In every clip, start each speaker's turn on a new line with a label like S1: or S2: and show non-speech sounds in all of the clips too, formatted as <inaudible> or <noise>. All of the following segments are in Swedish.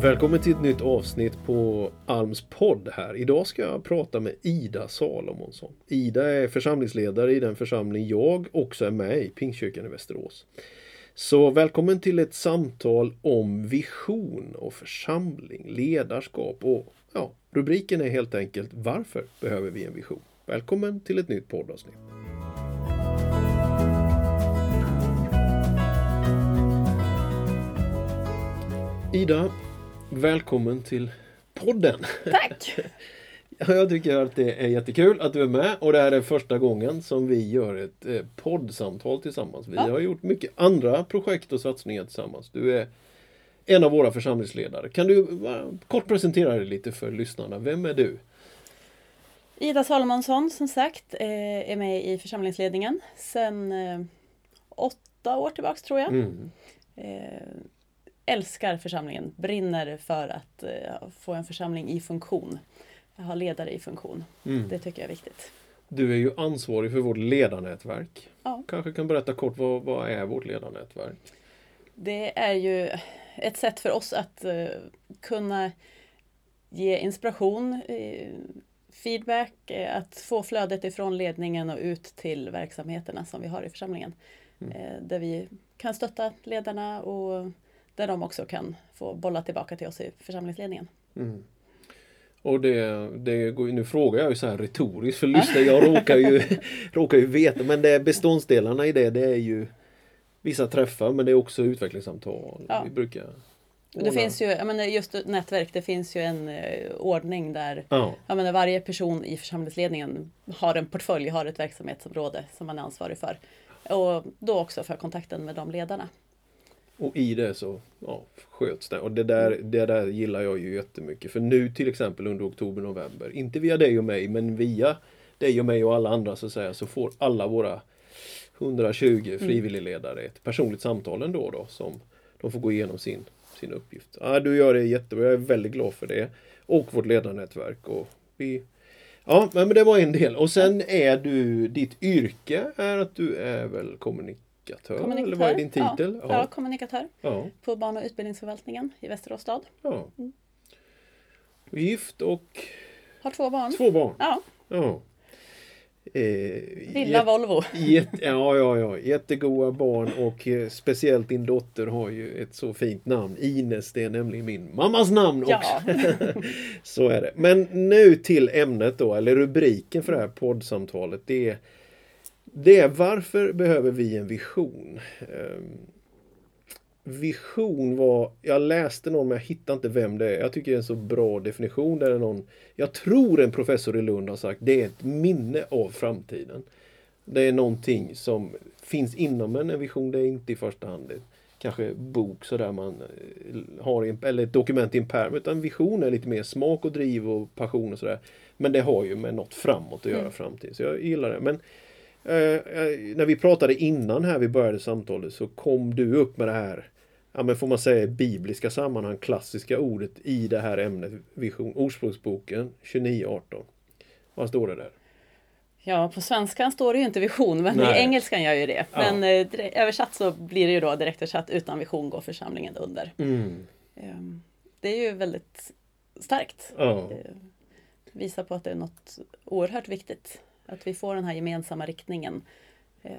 S1: Välkommen till ett nytt avsnitt på Alms podd här. Idag ska jag prata med Ida Salomonsson. Ida är församlingsledare i den församling jag också är med i, Pingstkyrkan i Västerås. Så välkommen till ett samtal om vision och församling, ledarskap och ja, rubriken är helt enkelt Varför behöver vi en vision? Välkommen till ett nytt poddavsnitt. Ida, välkommen till podden.
S2: Tack! <laughs>
S1: Jag tycker att det är jättekul att du är med och det här är första gången som vi gör ett eh, poddsamtal tillsammans. Vi
S2: Ja.
S1: har gjort mycket andra projekt och satsningar tillsammans. Du är en av våra församlingsledare. Kan du va, kort presentera dig lite för lyssnarna? Vem är du?
S2: Ida Salomonsson som sagt eh, är med i församlingsledningen sedan eh, åtta år tillbaks tror jag.
S1: Mm.
S2: Älskar församlingen, brinner för att eh, få en församling i funktion. Har ledare i funktion.
S1: Mm.
S2: Det tycker jag är viktigt.
S1: Du är ju ansvarig för vårt ledarnätverk.
S2: Ja.
S1: Kanske kan berätta kort vad, vad är vårt ledarnätverk?
S2: Det är ju ett sätt för oss att eh, kunna ge inspiration, eh, feedback, att få flödet ifrån ledningen och ut till verksamheterna som vi har i församlingen.
S1: Mm.
S2: Där vi kan stötta ledarna och där de också kan få bolla tillbaka till oss i församlingsledningen.
S1: Mm. Och det, det går, nu frågar jag ju så här retoriskt för lyssna, jag råkar ju, <laughs> råkar ju veta men det är beståndsdelarna i det, det är ju vissa träffar men det är också utvecklingssamtal.
S2: Ja.
S1: Vi brukar
S2: Och det finns ju, jag menar just nätverk, det finns ju en eh, ordning där
S1: Ja,
S2: jag menar, varje person i församlingsledningen har en portfölj, har ett verksamhetsområde som man är ansvarig för. Och då också för kontakten med de ledarna.
S1: Och i det så ja, sköts det. Och det där, det där gillar jag ju jättemycket. För nu till exempel under oktober-november, inte via dig och mig men via dig och mig och alla andra så att säga, så får alla våra 120 frivilligledare ett personligt samtal ändå då som de får gå igenom sin, sin uppgift. Ja, du gör det jättebra, jag är väldigt glad för det. Och vårt ledarnätverk. Och vi, ja, men det var en del. Och sen är du, ditt yrke är att du är väl kommunikatör? Eller vad är din titel?
S2: Ja, ja, kommunikatör på barn och utbildningsförvaltningen i Västerås stad.
S1: ja. Gift och
S2: Har två barn.
S1: två barn.
S2: Ja,
S1: Ja. Eh,
S2: lilla Volvo.
S1: Jätte, ja, ja, ja. Jättegoda barn och eh, speciellt din dotter har ju ett så fint namn. Ines, det är nämligen min mammas namn också.
S2: Ja. <laughs>
S1: så är det. Men nu till ämnet då, eller rubriken för det här poddsamtalet. Det är, det är varför behöver vi en vision? Ehm, vision var, jag läste någon men jag hittar inte vem det är. Jag tycker det är en så bra definition. Där är någon, jag tror en professor i Lund har sagt det är ett minne av framtiden. Det är någonting som finns inom en, en vision. Det är inte i första hand ett, kanske bok sådär man eh, har en, eller ett dokument i en pärm. Utan vision är lite mer smak och driv och passion och sådär. Men det har ju med något framåt att göra
S2: Mm.
S1: framtid. Så jag gillar det. Men när vi pratade innan här vi började samtalet så kom du upp med det här Ja men får man säga bibliska sammanhang klassiska ordet i det här ämnet vision. Ordspråksboken 29.18. Vad står det där?
S2: ja, på svenskan står det ju inte vision, men
S1: Nej.
S2: i engelskan gör ju det.
S1: Ja.
S2: Men eh, dire- översatt så blir det ju då direktöversatt utan vision går församlingen under.
S1: Mm.
S2: Ehm, Det är ju väldigt starkt.
S1: Ja.
S2: Eh, Visar på att det är något oerhört viktigt. Att vi får den här gemensamma riktningen. eh,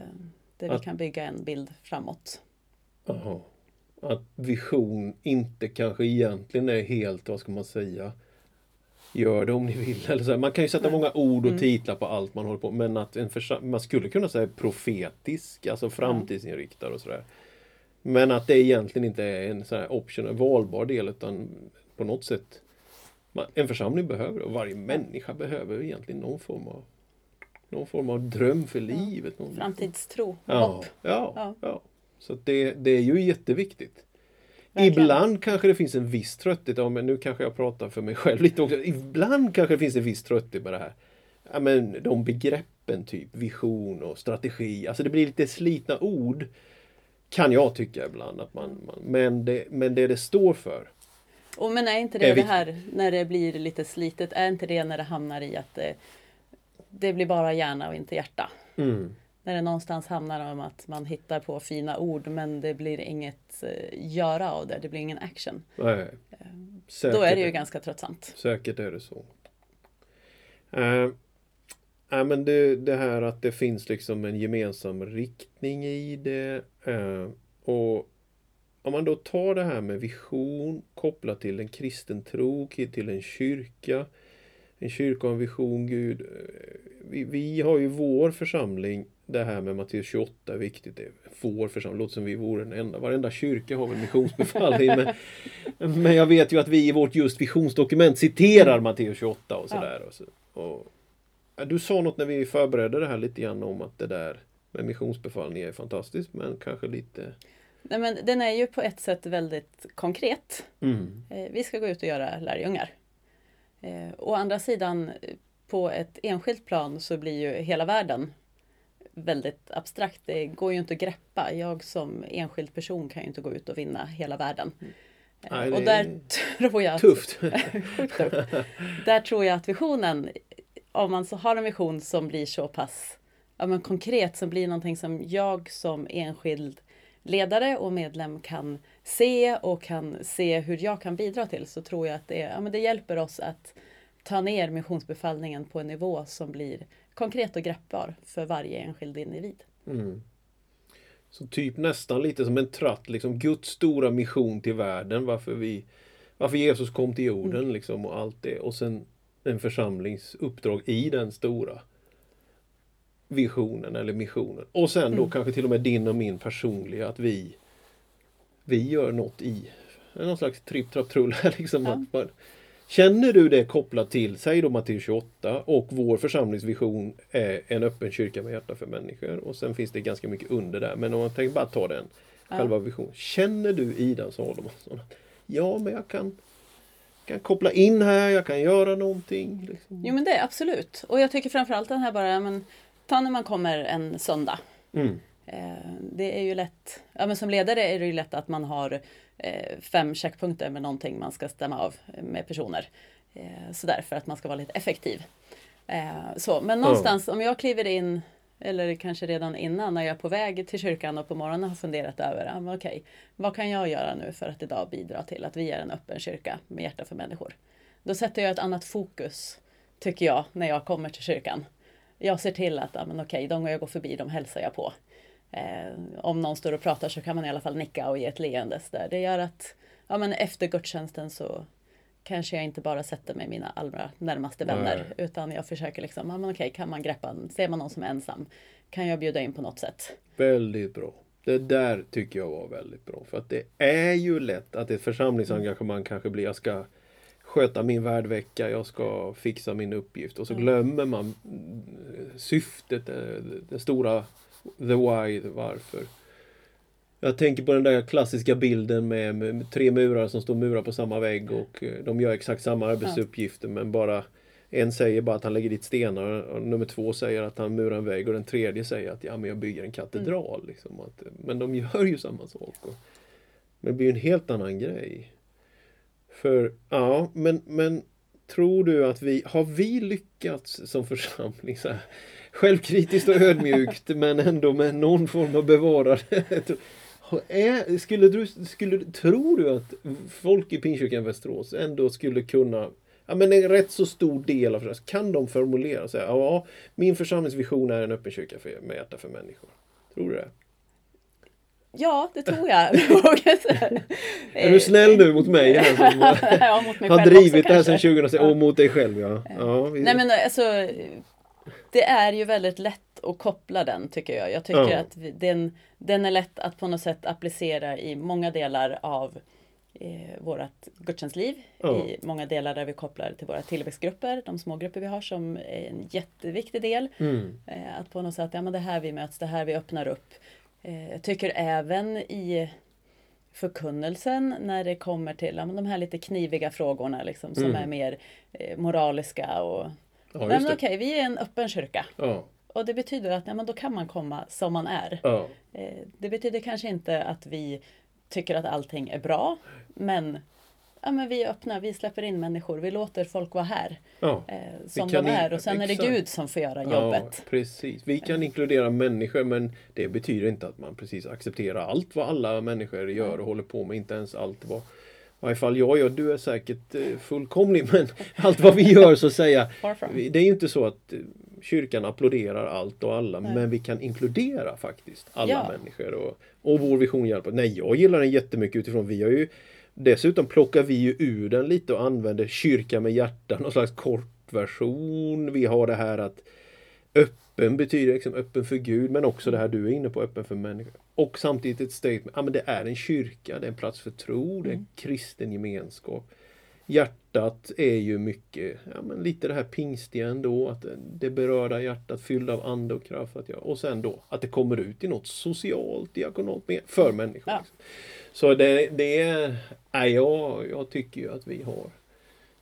S2: Där vi
S1: Att-
S2: kan bygga en bild framåt.
S1: Jaha. Att vision inte kanske egentligen är helt, vad ska man säga, gör det om ni vill. Eller så. Man kan ju sätta många ord och
S2: Mm.
S1: titlar på allt man håller på. Men att en man skulle kunna säga profetisk, alltså framtidsinriktad och sådär. Men att det egentligen inte är en sån här optional, valbar del utan på något sätt en församling behöver det och varje människa behöver egentligen någon form av någon form av dröm för livet. Någon,
S2: Framtidstro,
S1: Ja,
S2: hopp.
S1: ja,
S2: Ja.
S1: ja. Så det, det är ju jätteviktigt.
S2: Verkligen.
S1: Ibland kanske det finns en viss trötthet, ja, men nu kanske jag pratar för mig själv lite också. Ibland kanske det finns en viss trötthet med det här. Ja, men de begreppen typ vision och strategi, alltså det blir lite slitna ord. Kan jag tycka ibland. Att man, man, men, det, men det det står för.
S2: Och men är inte
S1: Är
S2: det det
S1: viktigt.
S2: här när det blir lite slitet, är inte det när det hamnar i att det, blir bara hjärna och inte hjärta?
S1: Mm.
S2: när det någonstans hamnar om att man hittar på fina ord men det blir inget eh, göra av det, det blir ingen action.
S1: Nej.
S2: Säkert, Då är det ju ganska tröttsamt.
S1: Säkert är det så. Uh, ja, men det, det, här att det finns liksom en gemensam riktning i det. Uh, och om man då tar det här med vision kopplat till en kristen tro, till en kyrka. En kyrka och en vision, Gud. Vi, vi har ju vår församling det här med Matteus 28 är viktigt. Det är vår församling, låter som vi vore den enda. Varenda kyrka har väl missionsbefallning. men, men jag vet ju att vi i vårt just visionsdokument citerar Matteus 28 och sådär. Och så, och, du sa något när vi förberedde det här lite grann om att det där med missionsbefallning är fantastiskt men kanske lite
S2: Nej, men den är ju på ett sätt väldigt konkret.
S1: Mm.
S2: Eh, vi ska gå ut och göra lärjungar. Eh, å andra sidan på ett enskilt plan så blir ju hela världen väldigt abstrakt. Det går ju inte att greppa. Jag som enskild person kan ju inte gå ut och vinna hela världen. Mm. Nej, och där <laughs> tror jag att,
S1: tufft. <laughs>
S2: tufft. Där tror jag att visionen, om man så har en vision som blir så pass ja, men konkret, som blir någonting som jag som enskild ledare och medlem kan se och kan se hur jag kan bidra till så tror jag att det, ja, men det hjälper oss att ta ner missionsbefallningen på en nivå som blir konkret och greppbar för varje enskild individ.
S1: Mm. Så typ nästan lite som en tratt, liksom Guds stora mission till världen, varför, vi, varför Jesus kom till jorden mm. liksom, och allt det. Och sen en församlingsuppdrag i den stora visionen eller missionen. Och sen då mm. kanske till och med din och min personliga, att vi, vi gör något i någon slags tripp, trapp, trull. <laughs> Liksom, ja. att man, Känner du det kopplat till, säg då Matteus 28 och vår församlingsvision är en öppen kyrka med hjärta för människor och sen finns det ganska mycket under där. Men om man tänker bara ta den, ja. själva visionen. Känner du Ida Salomonsson ja men jag kan, kan koppla in här, jag kan göra någonting. Liksom.
S2: Jo men det absolut. Och jag tycker framförallt den här bara, men, ta när man kommer en söndag.
S1: Mm.
S2: Eh, det är ju lätt, ja men som ledare är det ju lätt att man har eh, fem checkpunkter med någonting man ska stämma av med personer. Eh, sådär för att man ska vara lite effektiv. Så, men någonstans om jag kliver in eller kanske redan innan när jag är på väg till kyrkan och på morgonen har funderat över, ah, okej, vad kan jag göra nu för att idag bidra till att vi är en öppen kyrka med hjärta för människor? Då sätter jag ett annat fokus, tycker jag, när jag kommer till kyrkan. Jag ser till att, ah, men okej, de jag går förbi, de hälsar jag på. Eh, om någon står och pratar så kan man i alla fall nicka och ge ett leende. Där. Det gör att ja, men efter gudstjänsten så kanske jag inte bara sätter mig mina allra närmaste vänner Nej. utan jag försöker liksom, ja, men okej, kan man greppa, ser man någon som är ensam, kan jag bjuda in på något sätt?
S1: Väldigt bra. Det där tycker jag var väldigt bra. För att det är ju lätt att ett församlingsengagemang kanske blir, jag ska sköta min värdvecka, jag ska fixa min uppgift och så mm. glömmer man syftet, det stora the why, varför. Jag tänker på den där klassiska bilden med, tre murar som står murar på samma vägg och eh, de gör exakt samma arbetsuppgifter men bara en säger bara att han lägger dit stenar och nummer två säger att han murar en vägg och den tredje säger att ja, men jag bygger en katedral. Mm. Liksom, att, men de gör ju samma sak. Och, men det blir en helt annan grej. För, ja, men, men tror du att vi, har vi lyckats som församling så här, självkritiskt och ödmjukt <laughs> men ändå med någon form av bevarad skulle du, skulle, tror du att folk i Pingstkyrkan Västerås ändå skulle kunna Ja, men en rätt så stor del av församlingen, kan de formulera sig? Ja, min församlingsvision är en öppen kyrka för, med hjärta för människor. Tror du det?
S2: Ja, det tror jag. <laughs>
S1: är du snäll nu mot mig? Här som <laughs> ja, mot mig har drivit det här sedan 2006 och mot dig själv. Ja. ja
S2: vi... Nej men alltså det är ju väldigt lätt att koppla den tycker jag. Jag tycker ja. att den, den är lätt att på något sätt applicera i många delar av eh, vårt gudstjänstliv. Ja. I många delar där vi kopplar till våra tillväxtgrupper, de smågrupper vi har som är en jätteviktig del.
S1: Mm.
S2: Eh, att på något sätt, ja men det här vi möts, det här vi öppnar upp. Eh, jag tycker även i förkunnelsen när det kommer till ja, de här lite kniviga frågorna liksom, som mm. är mer eh, moraliska och Ja, men okej, okay, vi är en öppen kyrka.
S1: Ja.
S2: Och det betyder att ja, men då kan man komma som man är.
S1: Ja.
S2: Eh, det betyder kanske inte att vi tycker att allting är bra. Men ja, men vi är öppna, vi släpper in människor, vi låter folk vara här
S1: Ja.
S2: eh, som de är och sen är
S1: exakt.
S2: det Gud som får göra jobbet.
S1: Ja, precis. Vi kan inkludera människor men det betyder inte att man precis accepterar allt vad alla människor gör och håller på med. Inte ens allt vad i varje fall jag gör, du är säkert eh, fullkomlig men <laughs> allt vad vi <laughs> gör så att säga. Det är ju inte så att eh, kyrkan applåderar allt och alla
S2: Nej.
S1: men vi kan inkludera faktiskt alla
S2: Ja.
S1: människor och, och vår vision hjälper. Nej, jag gillar den jättemycket utifrån vi har ju Dessutom plockar vi ju ur den lite och använder kyrka med hjärta, någon slags kortversion. Vi har det här att öppen betyder liksom öppen för Gud men också det här du är inne på, öppen för människor. Och samtidigt ett statement, ja men det är en kyrka, det är en plats för tro, det är en kristen gemenskap. Hjärtat är ju mycket, ja men lite det här pingstiga ändå, att det berörda hjärtat fylld av ande och kraft. Att jag, och sen då att det kommer ut i något socialt, diakonalt för människor.
S2: Ja.
S1: Liksom. Så det, det är, nej, jag, jag tycker ju att vi har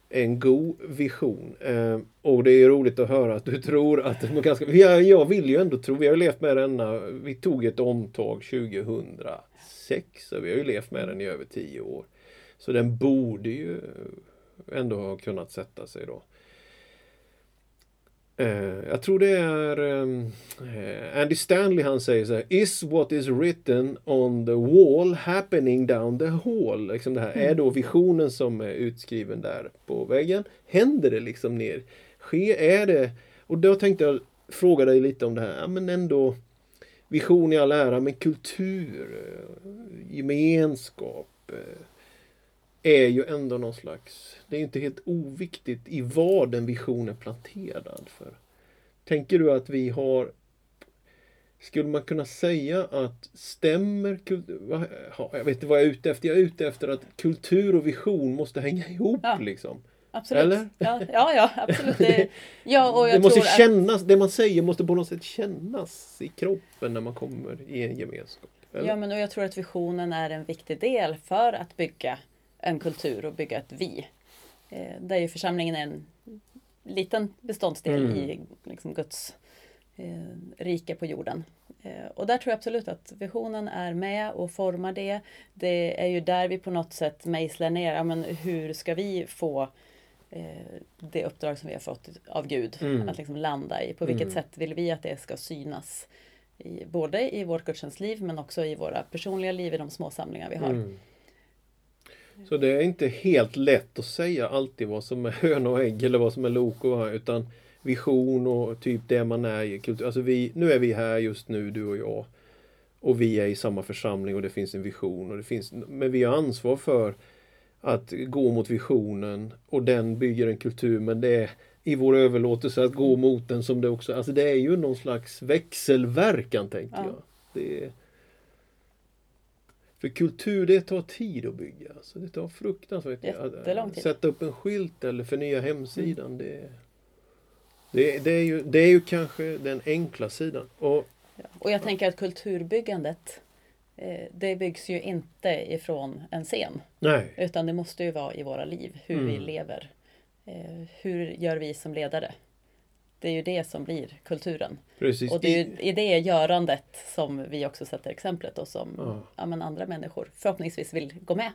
S1: en god vision. Eh, och det är roligt att höra att du tror att man ganska, har, jag vill ju ändå tro, vi har ju levt med denna, vi tog ett omtag 2006 och vi har ju levt med den i över tio år. Så den borde ju ändå ha kunnat sätta sig då. Eh, jag tror det är ehm, eh, Andy Stanley han säger så här Is what is written on the wall happening down the hall? Liksom det här, Är då visionen som är utskriven där på väggen? Händer det liksom ner? Sker, är det? Och då tänkte jag fråga dig lite om det här, ja, men ändå Vision i all ära, men kultur, eh, gemenskap eh, är ju ändå någon slags, det är inte helt oviktigt i vad en vision är planterad för. Tänker du att vi har skulle man kunna säga att stämmer jag vet inte vad jag är ute efter. Jag är ute efter att kultur och vision måste hänga ihop.
S2: Ja.
S1: Liksom.
S2: Absolut.
S1: Eller?
S2: Ja, ja, ja absolut. Det, ja, och jag
S1: det måste
S2: tror att,
S1: kännas, det man säger måste på något sätt kännas i kroppen när man kommer i en gemenskap. Eller?
S2: Ja, men och jag tror att visionen är en viktig del för att bygga en kultur och bygga ett vi. Eh, där ju församlingen är en liten beståndsdel
S1: Mm.
S2: i liksom, Guds eh, rike på jorden. Eh, och där tror jag absolut att visionen är med och formar det. Det är ju där vi på något sätt mejslar ner, ja, men hur ska vi få eh, det uppdrag som vi har fått av Gud
S1: Mm.
S2: att liksom landa i. På vilket
S1: Mm.
S2: sätt vill vi att det ska synas? I, både i vårt gudstjänstliv men också i våra personliga liv i de små samlingar vi har.
S1: Mm. Så det är inte helt lätt att säga alltid vad som är <laughs> höna och ägg eller vad som är lok och vad, utan vision och typ det man är i kultur. Alltså vi, nu är vi här just nu, du och jag. Och vi är i samma församling och det finns en vision. Och det finns, men vi har ansvar för att gå mot visionen och den bygger en kultur. Men det är i vår överlåtelse att gå mot den som det också Alltså det är ju någon slags växelverkan tänker
S2: Ja.
S1: jag. Det är, för kultur det tar tid att bygga. Alltså det tar fruktansvärt
S2: Jättelång tid.
S1: Sätta upp en skylt eller förnya hemsidan. Det, det, det, är ju, det är ju kanske den enkla sidan. Och,
S2: Ja. Och jag tänker att kulturbyggandet eh, det byggs ju inte ifrån en scen.
S1: nej.
S2: Utan det måste ju vara i våra liv, hur vi
S1: Mm.
S2: lever. Eh, hur gör vi som ledare? Det är ju det som blir kulturen.
S1: Precis.
S2: Och det är ju i det görandet som vi också sätter exemplet och som
S1: Ja.
S2: ja. men andra människor förhoppningsvis vill gå med.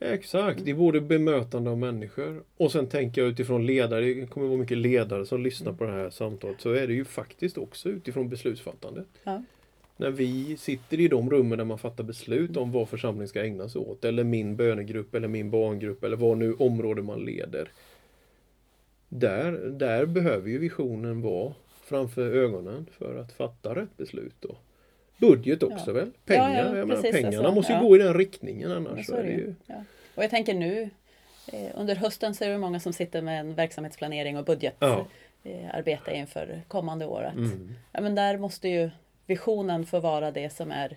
S1: Exakt, i både bemötande av människor och sen tänker jag utifrån ledare, det kommer vara mycket ledare som lyssnar på det här samtalet, så är det ju faktiskt också utifrån beslutsfattandet.
S2: Ja.
S1: När vi sitter i de rummen där man fattar beslut om vad församlingen ska ägna sig åt, eller min bönegrupp eller min barngrupp eller vad nu område man leder. Där, där behöver ju visionen vara framför ögonen för att fatta rätt beslut. Då. Budget också
S2: Ja.
S1: väl?
S2: Ja,
S1: Pengar,
S2: ja,
S1: jag menar, pengarna
S2: alltså,
S1: måste ju
S2: ja.
S1: gå i den riktningen annars.
S2: så är det ju. Ja. Och jag tänker nu eh, under hösten så är det många som sitter med en verksamhetsplanering och budgetarbete
S1: Ja.
S2: inför kommande år. Att,
S1: Mm.
S2: ja, men där måste ju visionen få vara det som är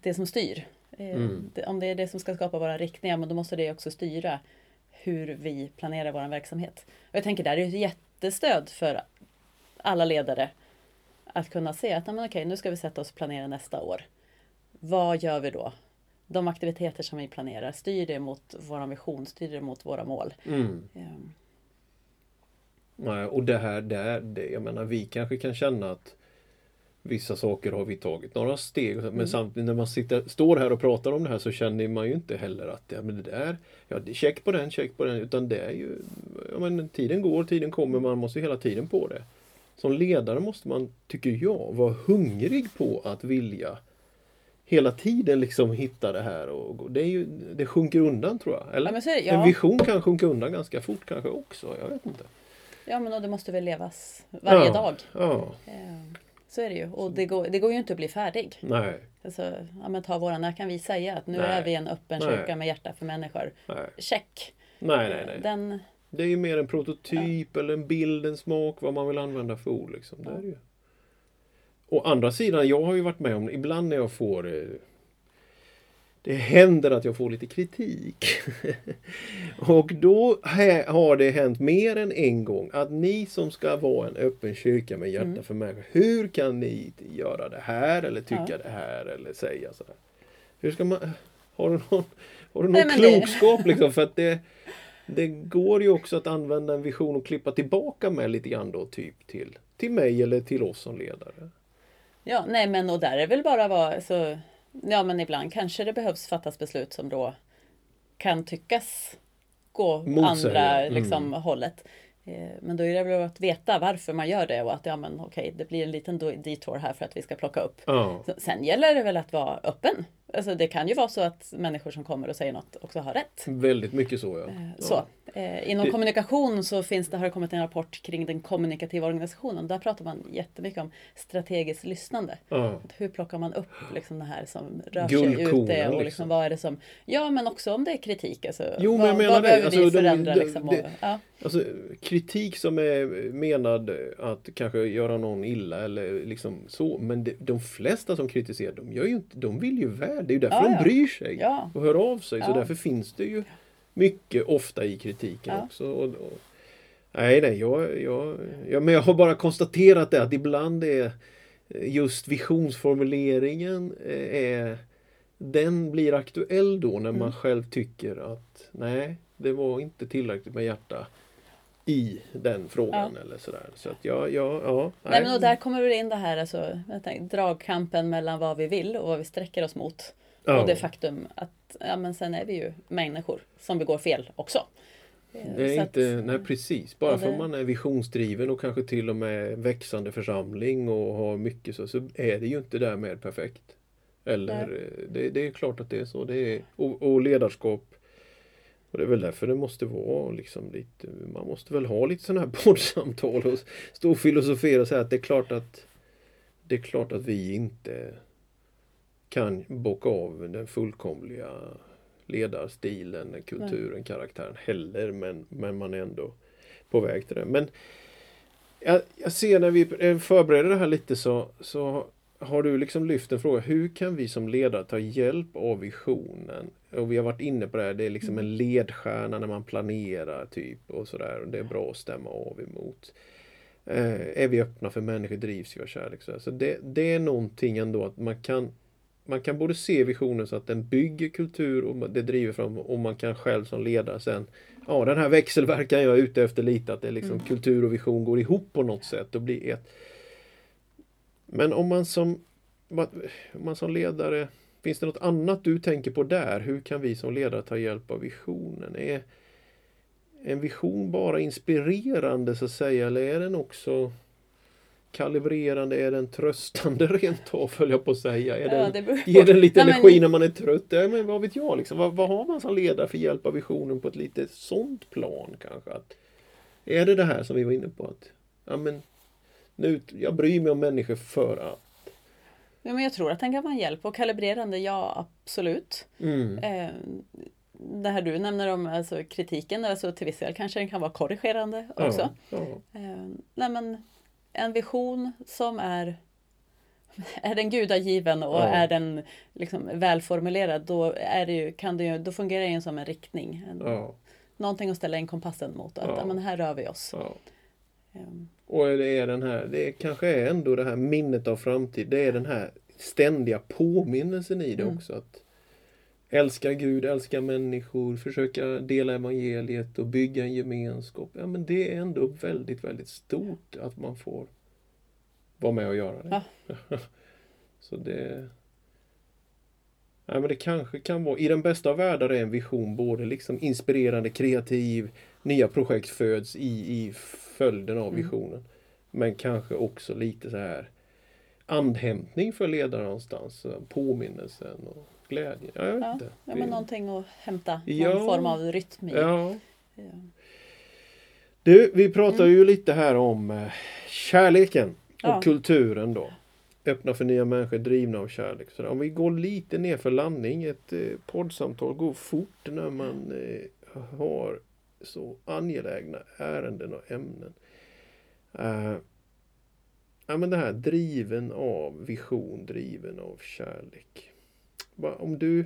S2: det som styr. Eh,
S1: Mm.
S2: om det är det som ska skapa våra riktningar, men då måste det också styra hur vi planerar vår verksamhet. Och jag tänker där är det ett jättestöd för alla ledare att kunna se att "Nej, men okej, nu ska vi sätta oss och planera nästa år. Vad gör vi då? De aktiviteter som vi planerar, styr det mot vår vision, styr det mot våra mål?
S1: Mm.
S2: Ehm,
S1: Nej, och det här, det, det, jag menar vi kanske kan känna att vissa saker har vi tagit några steg. Men
S2: Mm.
S1: samtidigt när man sitter, står här och pratar om det här så känner man ju inte heller att ja, men det där, ja, check på den, check på den. Utan det är ju, ja, men tiden går, tiden kommer, man måste hela tiden på det. Som ledare måste man, tycker jag, vara hungrig på att vilja hela tiden liksom hitta det här. Och det, är ju, det sjunker undan tror jag. Eller?
S2: Ja, men så det,
S1: En
S2: ja.
S1: vision kan sjunka undan ganska fort kanske också. Jag vet inte.
S2: ja, men och det måste väl levas varje
S1: ja.
S2: dag.
S1: Ja,
S2: Eh, Så är det ju. Och det går, det går ju inte att bli färdig.
S1: nej,
S2: Alltså, ja, men ta våra, när kan vi säga att nu
S1: Nej.
S2: är vi en öppen
S1: Nej.
S2: kyrka med hjärta för människor?
S1: nej.
S2: Check!
S1: Nej, nej, nej.
S2: Den,
S1: Det är ju mer en prototyp eller en bild, en smak, vad man vill använda för ord. Liksom. Det är det ju. Å andra sidan, jag har ju varit med om, ibland när jag får eh, det händer att jag får lite kritik. <laughs> och då har det hänt mer än en gång att ni som ska vara en öppen kyrka med hjärta
S2: Mm.
S1: för människor. Hur kan ni göra det här eller tycka
S2: Ja.
S1: det här eller säga så här? Hur ska man... Har du någon, har du någon
S2: Nej, men det-
S1: klokskap liksom? För att det, det går ju också att använda en vision och klippa tillbaka med lite grann då typ till, till mig eller till oss som ledare.
S2: ja, nej men och där är väl bara vara så, ja men ibland kanske det behövs fattas beslut som då kan tyckas gå
S1: Motsäga,
S2: andra
S1: mm.
S2: liksom, hållet. Eh, Men då är det väl att veta varför man gör det och att ja men okej det blir en liten detour här för att vi ska plocka upp. Så- Sen gäller det väl att vara öppen. Alltså det kan ju vara så att människor som kommer och säger något också har rätt.
S1: väldigt mycket så ja.
S2: Eh,
S1: ja.
S2: Så. Eh, inom
S1: Det-
S2: kommunikation så finns det, har det kommit en rapport kring den kommunikativa organisationen. Där pratar man jättemycket om strategiskt lyssnande. Att Hur plockar man upp liksom det här som rör sig ute och liksom,
S1: liksom.
S2: vad är det som... Ja men också om det är kritik. Alltså,
S1: Jo, men
S2: vad,
S1: jag menar
S2: vad
S1: det.
S2: behöver
S1: Alltså,
S2: vi
S1: de-
S2: förändra
S1: de-
S2: liksom?
S1: det-
S2: och, ja.
S1: Alltså kritik som är menad att kanske göra någon illa eller liksom så. Men det, de flesta som kritiserar, de, gör ju inte, de vill ju väl. Det är ju därför
S2: Ja,
S1: de bryr sig
S2: Ja.
S1: och hör av sig. Så därför finns det ju mycket ofta i kritiken
S2: Ja.
S1: också. Och, och, nej, nej, jag, jag, jag, men jag har bara konstaterat det att ibland är just visionsformuleringen eh, är den blir aktuell då när man
S2: Mm.
S1: själv tycker att nej, det var inte tillräckligt med hjärta i den frågan eller sådär. Så att jag, jag ja,
S2: Nej, men och där kommer det in det här alltså, tänker, dragkampen mellan vad vi vill och vad vi sträcker oss mot.
S1: Ja.
S2: Och det faktum att ja, men sen är vi ju människor som begår fel också. Eh,
S1: Det är inte,
S2: att-
S1: nej precis. Bara för
S2: det-
S1: att man är visionsdriven och kanske till och med växande församling och har mycket så, så är det ju inte därmed perfekt. Eller eh, det, det är klart att det är så. Det är, och, och ledarskap. Och det är väl därför det måste vara liksom lite, man måste väl ha lite sådana här <laughs> poddsamtal och stå och filosofera och säga att det är klart att det är klart att vi inte kan bocka av den fullkomliga ledarstilen, kulturen, karaktären heller. Men, men man är ändå på väg till det. Men jag, jag ser när vi förbereder det här lite så, så har du liksom lyft en fråga. Hur kan vi som ledare ta hjälp av visionen? Och vi har varit inne på det här, det är liksom en ledstjärna när man planerar typ och sådär. Och det är bra att stämma av emot. Eh, är vi öppna för människor drivs ju av kärlek. Så, så det, det är någonting ändå att man kan man kan både se visionen så att den bygger kultur och det driver fram och man kan själv som ledare sen Ja den här växelverkan jag är ute efter lite att det är liksom
S2: Mm.
S1: kultur och vision går ihop på något sätt och blir ett. Men om man som om man som ledare Finns det något annat du tänker på där? Hur kan vi som ledare ta hjälp av visionen? Är en vision bara inspirerande så att säga eller är den också kalibrerande? Är den tröstande <laughs> rent av höll jag på att säga? Är
S2: Ja,
S1: den. Ger den lite
S2: Nej, men-
S1: energi när man är trött? Ja, men vad vet jag? Liksom? Vad, vad har man som ledare för hjälp av visionen på ett lite sånt plan kanske? Att, är det det här som vi var inne på? Att, ja, men, nu, jag bryr mig om människor för att.
S2: Ja, men jag tror att den kan vara en hjälp. Och kalibrerande, ja absolut.
S1: Mm.
S2: Eh, det här du nämner om alltså, kritiken, alltså, till viss del kanske den kan vara korrigerande också.
S1: Ja, ja.
S2: Eh, nej, men en vision som är är den gudagiven och
S1: Ja.
S2: är den liksom välformulerad då, är det ju, kan det ju, då fungerar den som en riktning. En,
S1: ja,
S2: Någonting att ställa in kompassen mot. Att,
S1: ja.
S2: men här rör vi oss. Ehm,
S1: Och det är den här, det kanske är ändå det här minnet av framtid. Det är den här ständiga påminnelsen i det
S2: Mm.
S1: också. att Älska Gud, älska människor, försöka dela evangeliet och bygga en gemenskap. Ja men det är ändå väldigt, väldigt stort att man får vara med och göra det.
S2: Ja. <laughs>
S1: Så det... Nej, men det kanske kan vara, i den bästa av världar är en vision både liksom inspirerande, kreativ, nya projekt föds i, i följden av
S2: Mm.
S1: visionen. Men kanske också lite så här andhämtning för ledaren någonstans. Påminnelsen och glädje. Ja, jag vet
S2: Ja,
S1: inte.
S2: Ja, men någonting att hämta,
S1: Ja.
S2: någon form av rytm i.
S1: ja.
S2: Ja.
S1: Du, vi pratar ju lite här om eh, kärleken och
S2: Ja.
S1: kulturen då. Öppna för nya människor, drivna av kärlek. Så om vi går lite ner för landning. Ett eh, poddsamtal går fort när man eh, har så angelägna ärenden och ämnen. Eh, ja, men det här driven av vision, driven av kärlek. Om du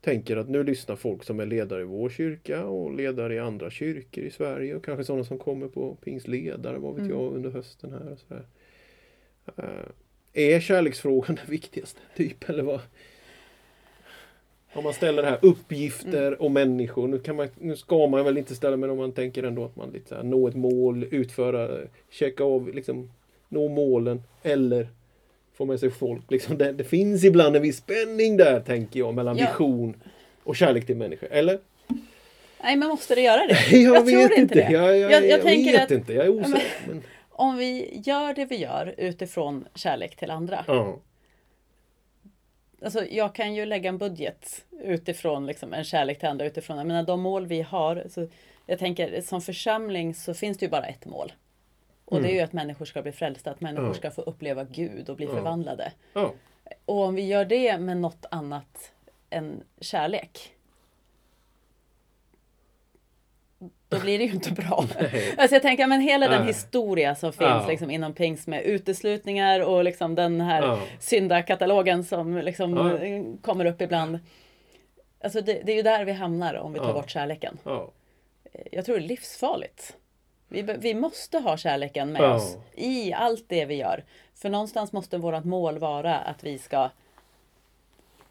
S1: tänker att nu lyssnar folk som är ledare i vår kyrka och ledare i andra kyrkor i Sverige och kanske sådana som kommer på pingstledare, vad vet
S2: Mm.
S1: jag, under hösten här och sådär. Eh, är kärleksfrågan <laughs> det viktigaste? Typ, eller vad? Om man ställer det här uppgifter
S2: Mm.
S1: och människor. Nu, kan man, nu ska man väl inte ställa men om man tänker ändå att man lite så här, nå ett mål, utföra, checka av, liksom nå målen eller få med sig folk. Liksom det, det finns ibland en viss spänning där tänker jag mellan
S2: Ja.
S1: vision och kärlek till människor. Eller?
S2: Nej, men måste det göra det? <laughs>
S1: Jag,
S2: Jag
S1: vet
S2: tror inte det.
S1: Jag, jag,
S2: Jag-
S1: jag, vet
S2: att-
S1: inte. Jag är osäker. Men,
S2: Om vi gör det vi gör utifrån kärlek till andra.
S1: ja.
S2: Alltså, jag kan ju lägga en budget utifrån liksom, en kärlek till andra. Utifrån, jag menar, de mål vi har. Så jag tänker som församling så finns det ju bara ett mål. Och det är ju att människor ska bli frälsta, att människor
S1: Mm.
S2: Ska få uppleva Gud och bli förvandlade. Och om vi gör det med något annat än kärlek. Då blir det ju inte bra. <laughs>
S1: Nej.
S2: Alltså jag tänker, men hela den historia som finns
S1: Ja.
S2: liksom inom pingst med uteslutningar och liksom den här
S1: Ja.
S2: syndakatalogen som liksom
S1: Ja.
S2: kommer upp ibland. Alltså det, det är ju där vi hamnar om vi tar
S1: Ja.
S2: bort kärleken.
S1: Ja.
S2: Jag tror det är livsfarligt. Vi, vi måste ha kärleken med
S1: Ja.
S2: oss i allt det vi gör. För någonstans måste vårt mål vara att vi ska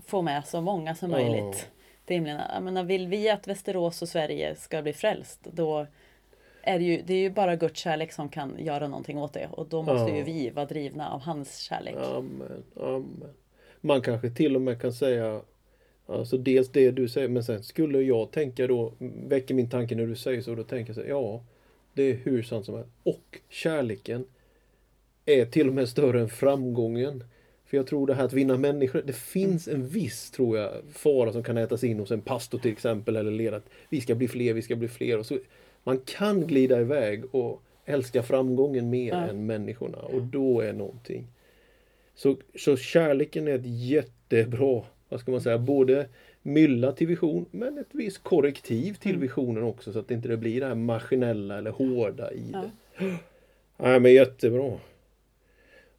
S2: få med så många som möjligt. till himlen. Jag menar, vill vi att Västerås och Sverige ska bli frälst, då är det ju, det är ju bara Guds kärlek som kan göra någonting åt det. Och då måste
S1: Ja.
S2: ju vi vara drivna av hans kärlek.
S1: Amen, amen. Man kanske till och med kan säga Alltså dels det du säger men sen skulle jag tänka då Väcker min tanke när du säger så då tänker jag så ja Det är hur sant som helst. Och kärleken Är till och med större än framgången. För jag tror det här att vinna människor Det finns en viss tror jag fara som kan ätas in hos en pastor till exempel eller leda att Vi ska bli fler, vi ska bli fler. Och så, man kan glida iväg och älska framgången mer
S2: Ja.
S1: än människorna och då är någonting så, så kärleken är ett jättebra, vad ska man säga, både mylla till vision men ett visst korrektiv till
S2: Mm.
S1: visionen också så att det inte blir det här maskinella eller hårda i
S2: Ja.
S1: det. Nej men jättebra.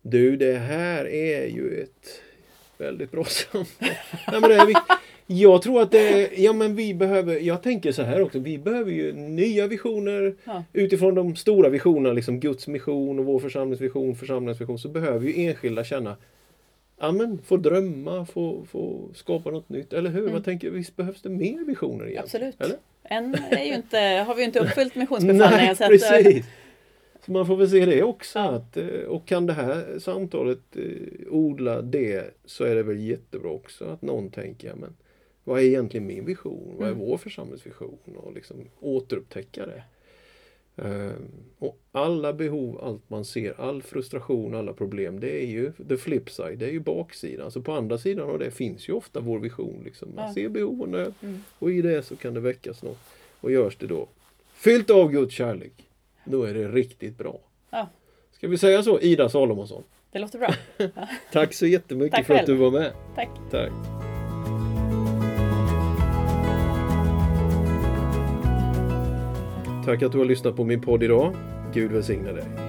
S1: Du det här är ju ett väldigt bra <laughs> samtal. Nej, men det är vikt- jag tror att det ja men vi behöver, jag tänker så här också, vi behöver ju nya visioner
S2: Ja.
S1: utifrån de stora visionerna, liksom Guds mission och vår församlingsvision, församlingens vision, så behöver ju enskilda känna Ja men få drömma, få, få skapa något nytt, eller hur?
S2: Mm.
S1: Vad tänker? Visst behövs det mer visioner igen?
S2: Absolut.
S1: Eller?
S2: Än är ju inte, har vi ju inte uppfyllt missionsbefallningen. <laughs>
S1: Nej,
S2: eh,
S1: precis! Så man får väl se det också. Att, eh, och kan det här samtalet eh, odla det så är det väl jättebra också att någon tänker, ja, men vad är egentligen min vision? Vad är
S2: Mm.
S1: vår församlingsvision? Och liksom återupptäcka det. Ehm, och alla behov, allt man ser, all frustration, alla problem, det är ju the flip side, det är ju baksidan. Så på andra sidan av det finns ju ofta vår vision. Liksom. Man ser behov och nöd
S2: Mm.
S1: och i det så kan det väckas något. Och görs det då fyllt av Guds kärlek, då är det riktigt bra.
S2: Ja.
S1: Ska vi säga så, Ida Salomonsson?
S2: Det låter bra. <laughs>
S1: Tack så jättemycket
S2: Tack
S1: för att du var med.
S2: Tack.
S1: Tack. Tack att du har lyssnat på min podd idag. Gud välsigne dig.